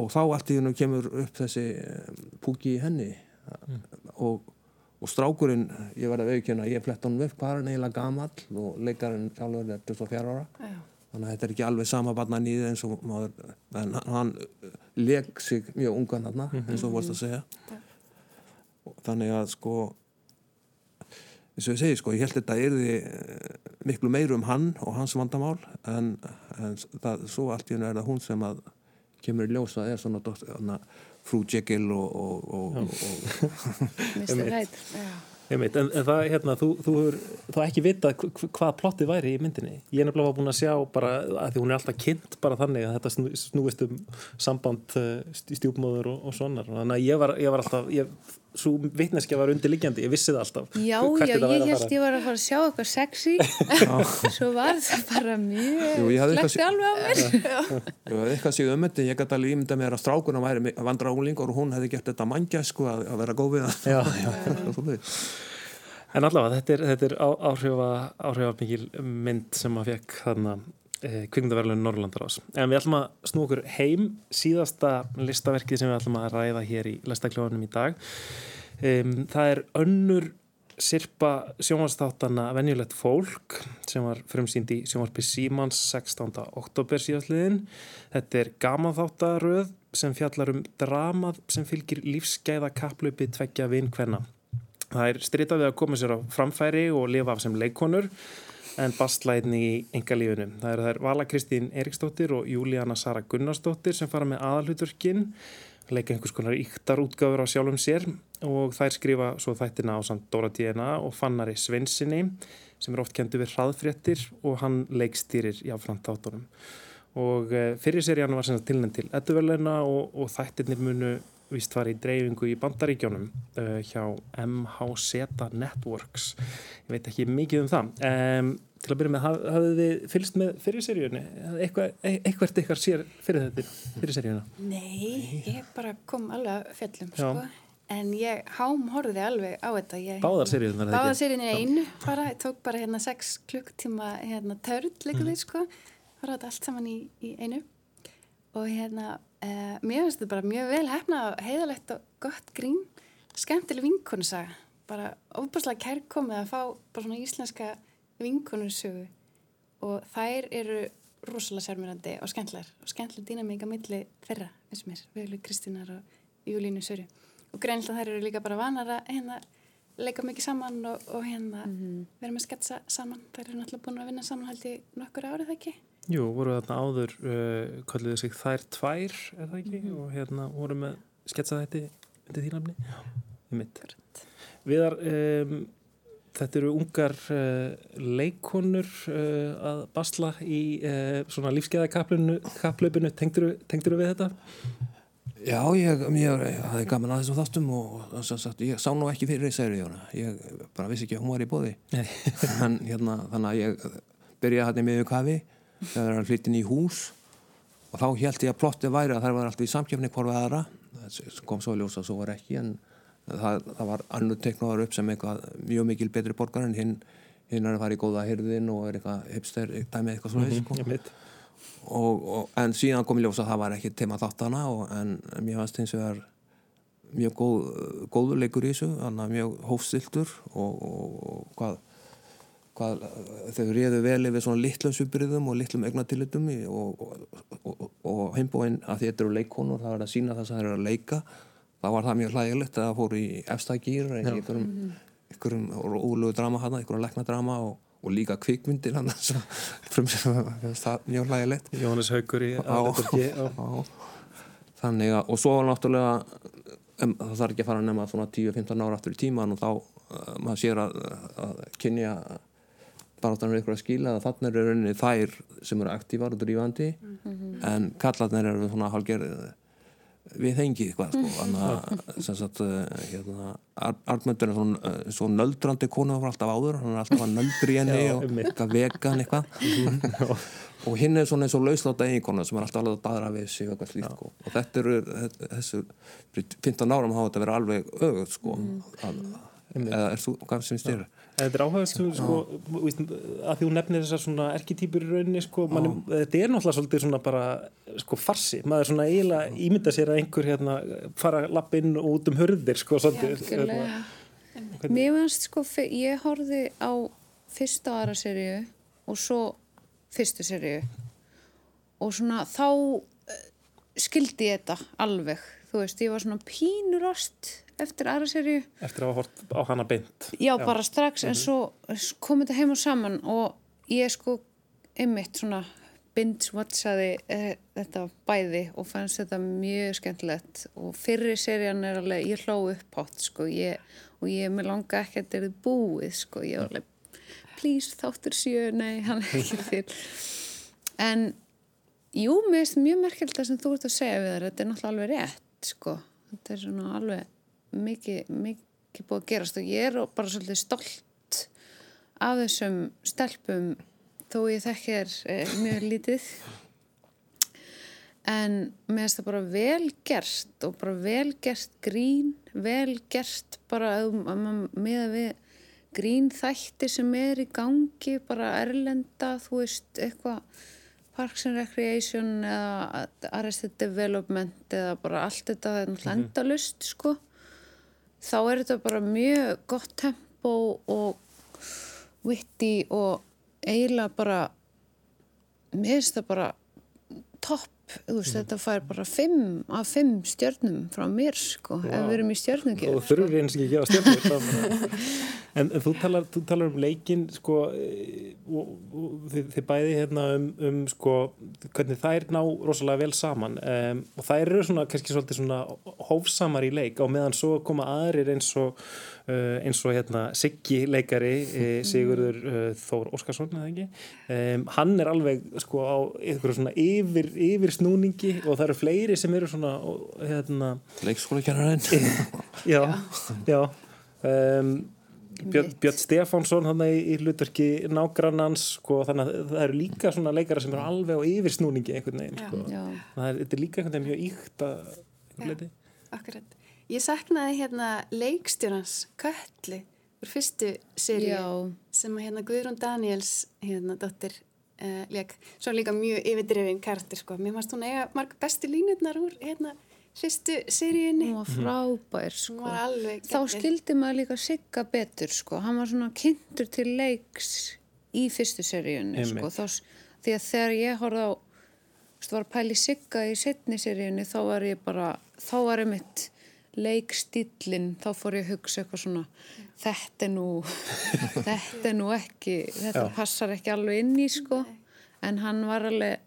og þá allt í hennum kemur upp þessi eh, púki í henni. Mm. og og strákurinn, ég verði að aukjöna ég flett honum upp, hvað er hann eiginlega gamall og leikarinn sjálfur er 24 ára. Já. Þannig að þetta er ekki alveg sama barnan í þið eins og maður, en hann leg sig mjög ungan hann eins og vorst að segja. Já. þannig að sko eins og ég segi sko, ég held þetta er því eh, miklu meiru um hann og hans vandamál en, en það, svo allt í hennu er það hún sem að kemur í ljósa er svona, frú Jekyll og, og, og Mr. Hyde Einmitt, en, en það, hérna, þú, þú hefur þá ekki vitað hvað plottið væri í myndinni. Ég er nefnilega búin að sjá bara að því hún er alltaf kynnt bara þannig að þetta snúist um samband uh, stjúpmóður og, og svonar þannig að ég var, ég var alltaf ég, svo vitneskja var undirliggjandi, ég vissi það alltaf. Já, já, ég held ég var að fara að sjá eitthvað sexy. Svo var það bara mjög sleppti alveg á mér. Jú, eitthvað séu um þetta, ég gæti alveg ímynda mér að strákunum væri vandra álingur og hún hefði gert þetta mangja sko að, að vera góð við það. En allavega, þetta er, þetta er áhrifa, áhrifa mikil mynd sem að fekk þarna eh, kvikmyndaverðinu Norrlandarás. En við ætlum að snú okkur heim síðasta listaverkið sem við ætlum að ræða hér í listakljóðanum í dag. Um, það er önnur sirpa sjónvarsþáttana Venjulegt fólk sem var frumsýnd í sjónvarpi Símans 16. oktober síðastliðin. Þetta er gamanþáttaröð sem fjallar um dramað sem fylgir lífsgæða kaplöpi tveggja vinkvenna. Það er stritað við að koma sér á framfæri og lifa af sem leikonur en bastlæðin í engalífinu. Það er þær Vala Kristín Eriksdóttir og Júlíana Sara Gunnarsdóttir sem fara með aðalhuturkinn, leika einhvers konar yktar útgáður á sjálfum sér og þær skrifa svo þættina á samt Dóra Díena og Fannari Svensinni sem er oft kentu við hraðfréttir og hann leikstýrir jáfnframt átónum. Og eh, fyrir serían var tilnænt til edduverleina og, og þættirnir munu vist var í dreifingu í bandaríkjónum uh, hjá MHZ Networks ég veit ekki mikið um það um, til að byrja með, haf, hafðu þið fylgst með fyrir seríunni? Eitthvað, eitthvað eitthvað sér fyrir þetta fyrir seríuna? Nei, ég bara kom alveg fjallum sko. en ég hám horfiði alveg á þetta ég, Báðar seríunar? Báðar seríunni einu bara, ég tók bara hérna 6 klukktíma hérna törn líka mm. því sko, horfaði þetta allt saman í, í einu og hérna Uh, mér finnst þetta bara mjög vel hefna heiðalegt og gott grín. Skemmtileg vinkonsaga bara óbúslega kærkomið að fá bara svona íslenska vinkonusögu og þær eru rosalega sérmyrandi og skemmtilegar og skemmtileg dýnamíka milli þeirra eins og mér, Völu Kristínar og Júlínu Söru og greinlega þær eru líka bara vanar að hérna leika mikið saman og, og hérna mm -hmm. vera með sketsa saman. Þær eru náttúrulega búin að vinna saman held í nokkur árið ekki Jú, voru þarna áður uh, kalliðu sig þær tvær er það ekki, mm -hmm. og hérna voru með sketsaðætti undir þínafni í mitt Viðar, um, þetta eru ungar uh, leikonur uh, að basla í uh, svona lífskeiðakaplöpunu tengdur við þetta? Já, ég, ég hafði gaman að þessum þáttum og sagt, ég sá nú ekki fyrir í seríuna ég bara vissi ekki að hún var í bóði hérna, þannig að ég byrjaði hann í miður kafi þegar það er flyttin í hús og þá held ég að plotti væri að það var alltaf í samkjöfni hvorfa aðra. Það kom svo ljós að svo var ekki en það, það var annu teknáðar upp sem eitthvað mjög mikil betri borgar en hinn hinn er að fara í góða hyrðin og er eitthvað hipster dæmið eitthvað svona mm -hmm, og, og, en síðan kom ljós að það var ekki tema þáttana og, en mér fannst eins og það er mjög góð, góðuleikur í þessu mjög hófstiltur og hvað hvað, þau réðu vel yfir svona litlum subriðum og litlum egnatilitum og, og, og, og heimbóinn að þetta eru leikonur, það var að sína það sem það eru að leika. Þá var það mjög hlægilegt að það fór í efstagýr einhverjum, einhverjum úlugu drama hana, einhverjum leknadrama og líka kvikmyndir hann mjög hlægilegt. Jóhannes Haugur í aðeins þannig að og svo var náttúrulega um, það þarf ekki að fara að nefna svona 10-15 ára aftur í tíman og þá uh, maður sér að, að kynja baráttanum er ykkur að skila að þannig er rauninni þær sem eru aktívar og drífandi mm -hmm. en kallarnir eru svona hálfgerð við hengið eitthvað sko. þannig að sem sagt eh, hérna, Arnmundur er svona, eh, svona nöldrandi konu frá alltaf áður, hann er alltaf að nöldri í henni og eitthvað vegan eitthvað og hinn er svona eins og lausláta eiginkona sem er alltaf alveg að badra við sig eitthvað slíkt sko. og þetta eru þessu 15 árum hafa þetta verið alveg ögut sko mm. að, eða er þú, hvað sem styrir? Þetta er áhugaðstum sko, að því hún nefnir þessar svona erketýpur í rauninni sko, man, þetta er náttúrulega svolítið svona bara sko farsi, maður svona eiginlega ímynda sér að einhver hérna fara lapp inn og út um hörðir sko svolítið. Já, Mér finnst sko, ég horfi á fyrsta aðra seríu og svo fyrstu seríu. Og svona þá eh, skildi ég þetta alveg, þú veist, ég var svona pínurast eftir aðra serju Eftir að hafa hort á hana beint Já, Já. bara strax, mm -hmm. en mhm. svo kom þetta heim og saman og ég sko einmitt svona binge-watchaði e, þetta bæði og fannst þetta mjög skemmtilegt og fyrri serían er alveg, ég hló upp átt sko, ég, og ég með langa ekki að þetta er búið sko, ég var alveg please þáttur sjö, nei, hann er ekki til en jú, mér finnst mjög merkjöld það sem þú ert að segja við þér, þetta er náttúrulega alveg rétt sko, þetta er svona alveg mikið, mikið búið að gerast og ég er bara svolítið stolt af þessum stelpum þó ég þekkir eh, mjög lítið en mér finnst það bara vel gert og bara vel gert grín vel gert bara með að við grín þætti sem er í gangi bara erlenda, þú veist eitthvað Parks and Recreation eða Arrested Development eða bara allt þetta það er náttúrulega -hmm. endalust sko þá er þetta bara mjög gott tempo og witty og eiginlega bara mér finnst það bara topp, veist, mm. þetta fær bara fimm af fimm stjörnum frá mér sko, wow. ef við erum í stjörnugjöf og þurfur sko. eins og ekki að gefa stjörnum en, þú talar, þú talar um leikin sko e, og, og þið, þið bæði hérna um, um sko hvernig þær ná rosalega vel saman um, og þær eru svona kannski svolítið svona hófsamar í leik og meðan svo koma aðrir eins og eins og hérna Siggi leikari uh, Sigurður uh, Þór Óskarsson um, hann er alveg sko á eitthvað svona yfir, yfir snúningi og það eru fleiri sem eru svona hérna, leikskóla kennarinn já, já. Um, Björn, Björn Stefánsson hann er í hlutverki nágrannans sko, þannig að það eru líka svona leikara sem eru alveg á yfir snúningi einhvern veginn sko. það er, er líka einhvern veginn mjög íkt að Akkurat Ég saknaði hérna leikstjórnans Köllu úr fyrstu sériu sem hérna Guðrún Daniels hérna dóttir uh, leik svo líka mjög yfirdrifin kartur sko. Mér fannst hún eiga marg bestu línutnar úr hérna fyrstu seríunni. Hún var frábær sko. Var Þá skildi maður líka sigga betur sko. Hann var svona kynntur til leiks í fyrstu seríunni sko. Þá, því að þegar ég horfði á var pæli sigga í setni seríunni þá var ég bara, þá var ég mitt leikstílinn, þá fór ég að hugsa eitthvað svona, þetta er nú þetta er nú ekki þetta Já. passar ekki alveg inn í sko. En hann var alveg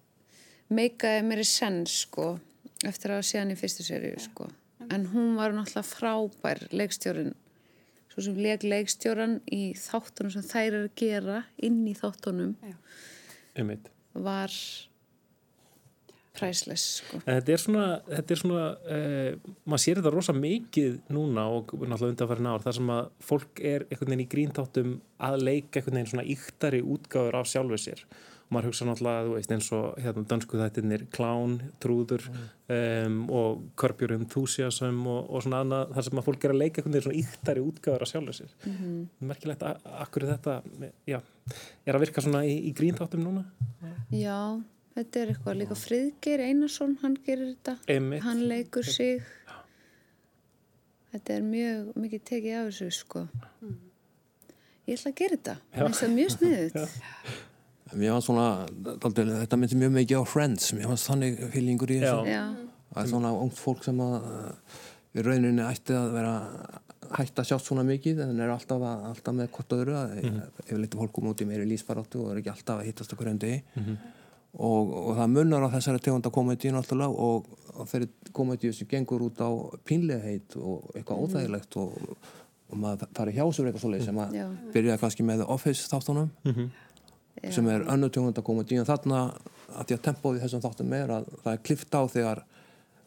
meikaði mér í senn sko eftir að sé hann í fyrstu seríu sko. En hún var náttúrulega frábær leikstjórin svo sem leik leikstjóran í þáttunum sem þær eru að gera inn í þáttunum. Var priceless sko. Þetta er svona, þetta er svona uh, maður sér þetta rosa mikið núna og náttúrulega undan farin ár þar sem að fólk er einhvern veginn í gríntátum að leika einhvern veginn svona íktari útgáður af sjálfuð sér. Og maður hugsa náttúrulega, þú veist, eins og hérna dansku þættinir Klán, Trúður um, og Körbjörn Enthusiasm og, og svona annað þar sem að fólk er að leika einhvern veginn svona íktari útgáður af sjálfuð sér. Mm -hmm. merkilegt að akkur þetta já, er að virka svona í, í gríntátum núna? Já Þetta er eitthvað líka Friðgeir Einarsson, hann gerir þetta, Einmitt. hann leikur sig. Þetta er mjög mikið tekið af þessu sko. Ég ætla að gera þetta, það er mjög sniðut. Mér fannst svona, daldið, þetta myndi mjög mikið á Friends, mér fannst þannig fylgjingur í þessu. Það er svona ónt fólk sem að í rauninni ætti að vera hægt að sjátt svona mikið en er alltaf, að, alltaf með hvort öðru. Mm -hmm. Ef litur fólk kom út í meiri lísbaróttu og er ekki alltaf að hittast okkur endi. Mm -hmm og, og það munnar á þessari tegunda komedi náttúrulega og, og þeirri komedi sem gengur út á pínlegheit og eitthvað mm. óþægilegt og, og maður fari hjá sér eitthvað svolítið sem að byrja kannski með Office þáttunum mm -hmm. sem er önnu tegunda komedi en þarna að því að tempóði þessum þáttum er að það er klift á þegar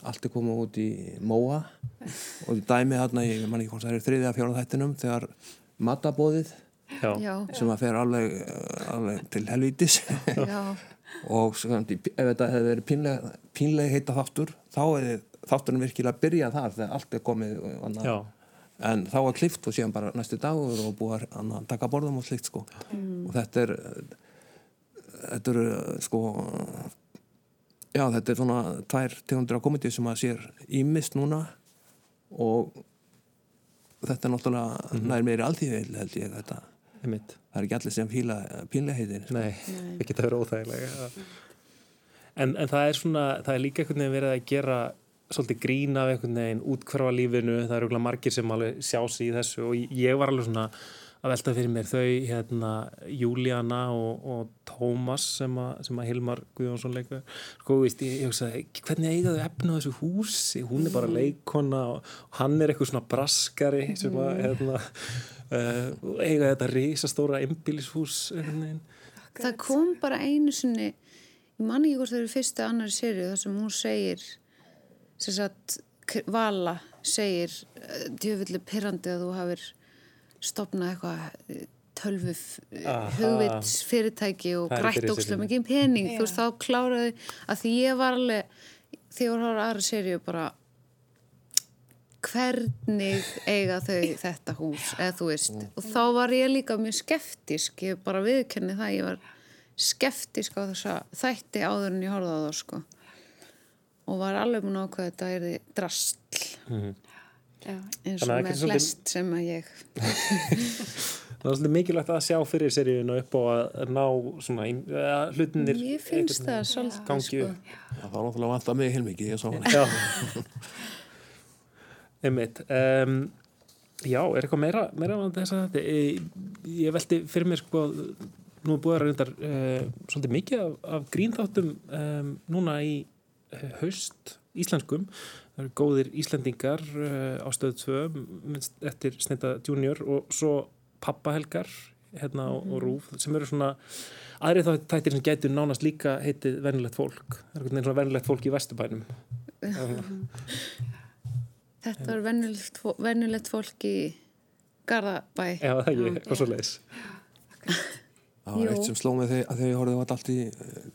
allt er komið út í móa. Og í dæmi þarna, ég man ekki hvort það er þriðja fjóra þættinum þegar matabóðið Já. sem að fer alveg, alveg til helvítis og ef þetta hefði verið pínlega, pínlega heita þáttur þá hefði þátturinn virkilega að byrja þar þegar allt er komið en þá er klift og síðan bara næstu dagur og búið að taka borðum og slikt sko. Mm. og þetta er þetta eru sko já þetta er svona tvær tegundir af komedi sem að sér ímist núna. Og þetta er náttúrulega mm -hmm. nær meiri alltíðveil held ég þetta Einmitt. það er ekki allir sem fíla pínleiheitin sko. Nei, það verið óþægilega en, en það er svona það er líka einhvern veginn verið að gera svolítið grína af einhvern veginn útkvarfa lífinu það eru margir sem alveg sjá sig í þessu og ég var alveg svona að velta fyrir mér þau hérna Júlíana og, og Tómas sem, sem að Hilmar Guðjónsson leika sko, veist, ég, ég hugsaði, hvernig eigaðu efna þessu húsi, hún er bara mm. leikona og hann er eitthvað svona braskari sem að mm. hérna, uh, eiga þetta risastóra embílishús það kom bara einu sinni ég man ekki hvort það eru fyrstu annari séri þar sem hún segir sem sagt Vala segir eh, djöfulli pirrandi að þú hafir stopna eitthvað eh, tölvu hugvits fyrirtæki og grætt ókslega mikið pening. Þú veist þá kláraði að því ég var alveg því að það var aðra sériu bara hvernig eiga þau þetta hús eða þú veist. Mm. og þá var ég líka mjög skeftisk ég bara viðkenni það ég var skeftisk á þessa þætti áður en ég horfaði á það sko. Og var alveg múin ákveð að þetta er drastl mm. Já, eins og með flest sem að ég Það er svolítið mikilvægt að sjá fyrir seríun og upp og að ná svona ja, hlutinir Ég finnst það svolítið gangi sko. Það var náttúrulega að mig heilmikið ég sá hann Einmitt um, Já, er eitthvað meira meira á þess að þetta ég, ég veldi fyrir mér sko nú er búið að reyndar uh, svolítið mikið af, af grínþáttum um, núna í uh, haust íslenskum það eru góðir Íslandingar uh, á stöðu 2 eftir Snetta Junior og svo pappahelgar hérna mm -hmm. og rúf sem eru svona aðrið þá þættir sem getur nánast líka heitið vennilegt fólk. Það er svona vennilegt fólk í Vesturbænum. Þetta er vennilegt fólk í Garðabæ. Já það er ekki, eitthvað svo leiðis Það var eitt sem sló mig þegar ég horfið allt í eh,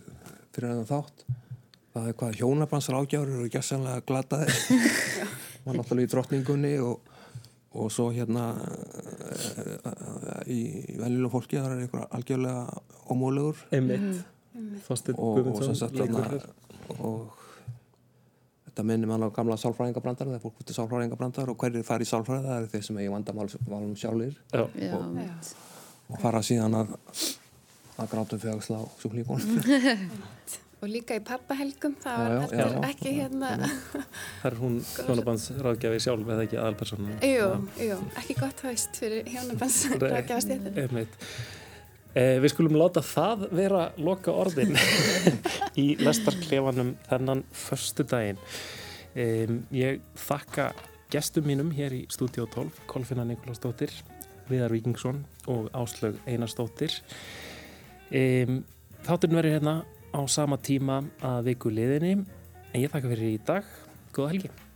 fyrir enn þátt það er hvað hjónabansar ágjárur og gessanlega glataði var náttúrulega í drottningunni og, og svo hérna í vennilu fólki það er einhver algjörlega ómúlegur Emmitt mhm. og, og, þarna, og þetta minnir mann á gamla sálfræðingabrandar það er fólk út í sálfræðingabrandar og hverjir fari í sálfræð það er þeir sem eigi vandamálum sjálfur og fara síðan að að grátum fjögslá sjúklíkun og líka í pappahelgum það var já, já, ekki hérna Það er hún hjónabandsráðgjafi sjálf eða ekki aðalpersona Jú, jú, ekki gott haust fyrir hjónabandsráðgjafastéttin eh, Við skulum láta það vera loka orðin í lestarklefanum þennan förstu daginn eh, Ég þakka gestum mínum hér í Studio 12 Kolfinna Nikolásdóttir Viðar Víkingsson og Áslög Einarsdóttir. Eh, Þátturinn verður hérna á sama tíma að viku liðinni. En ég þakka fyrir í dag, góða helgi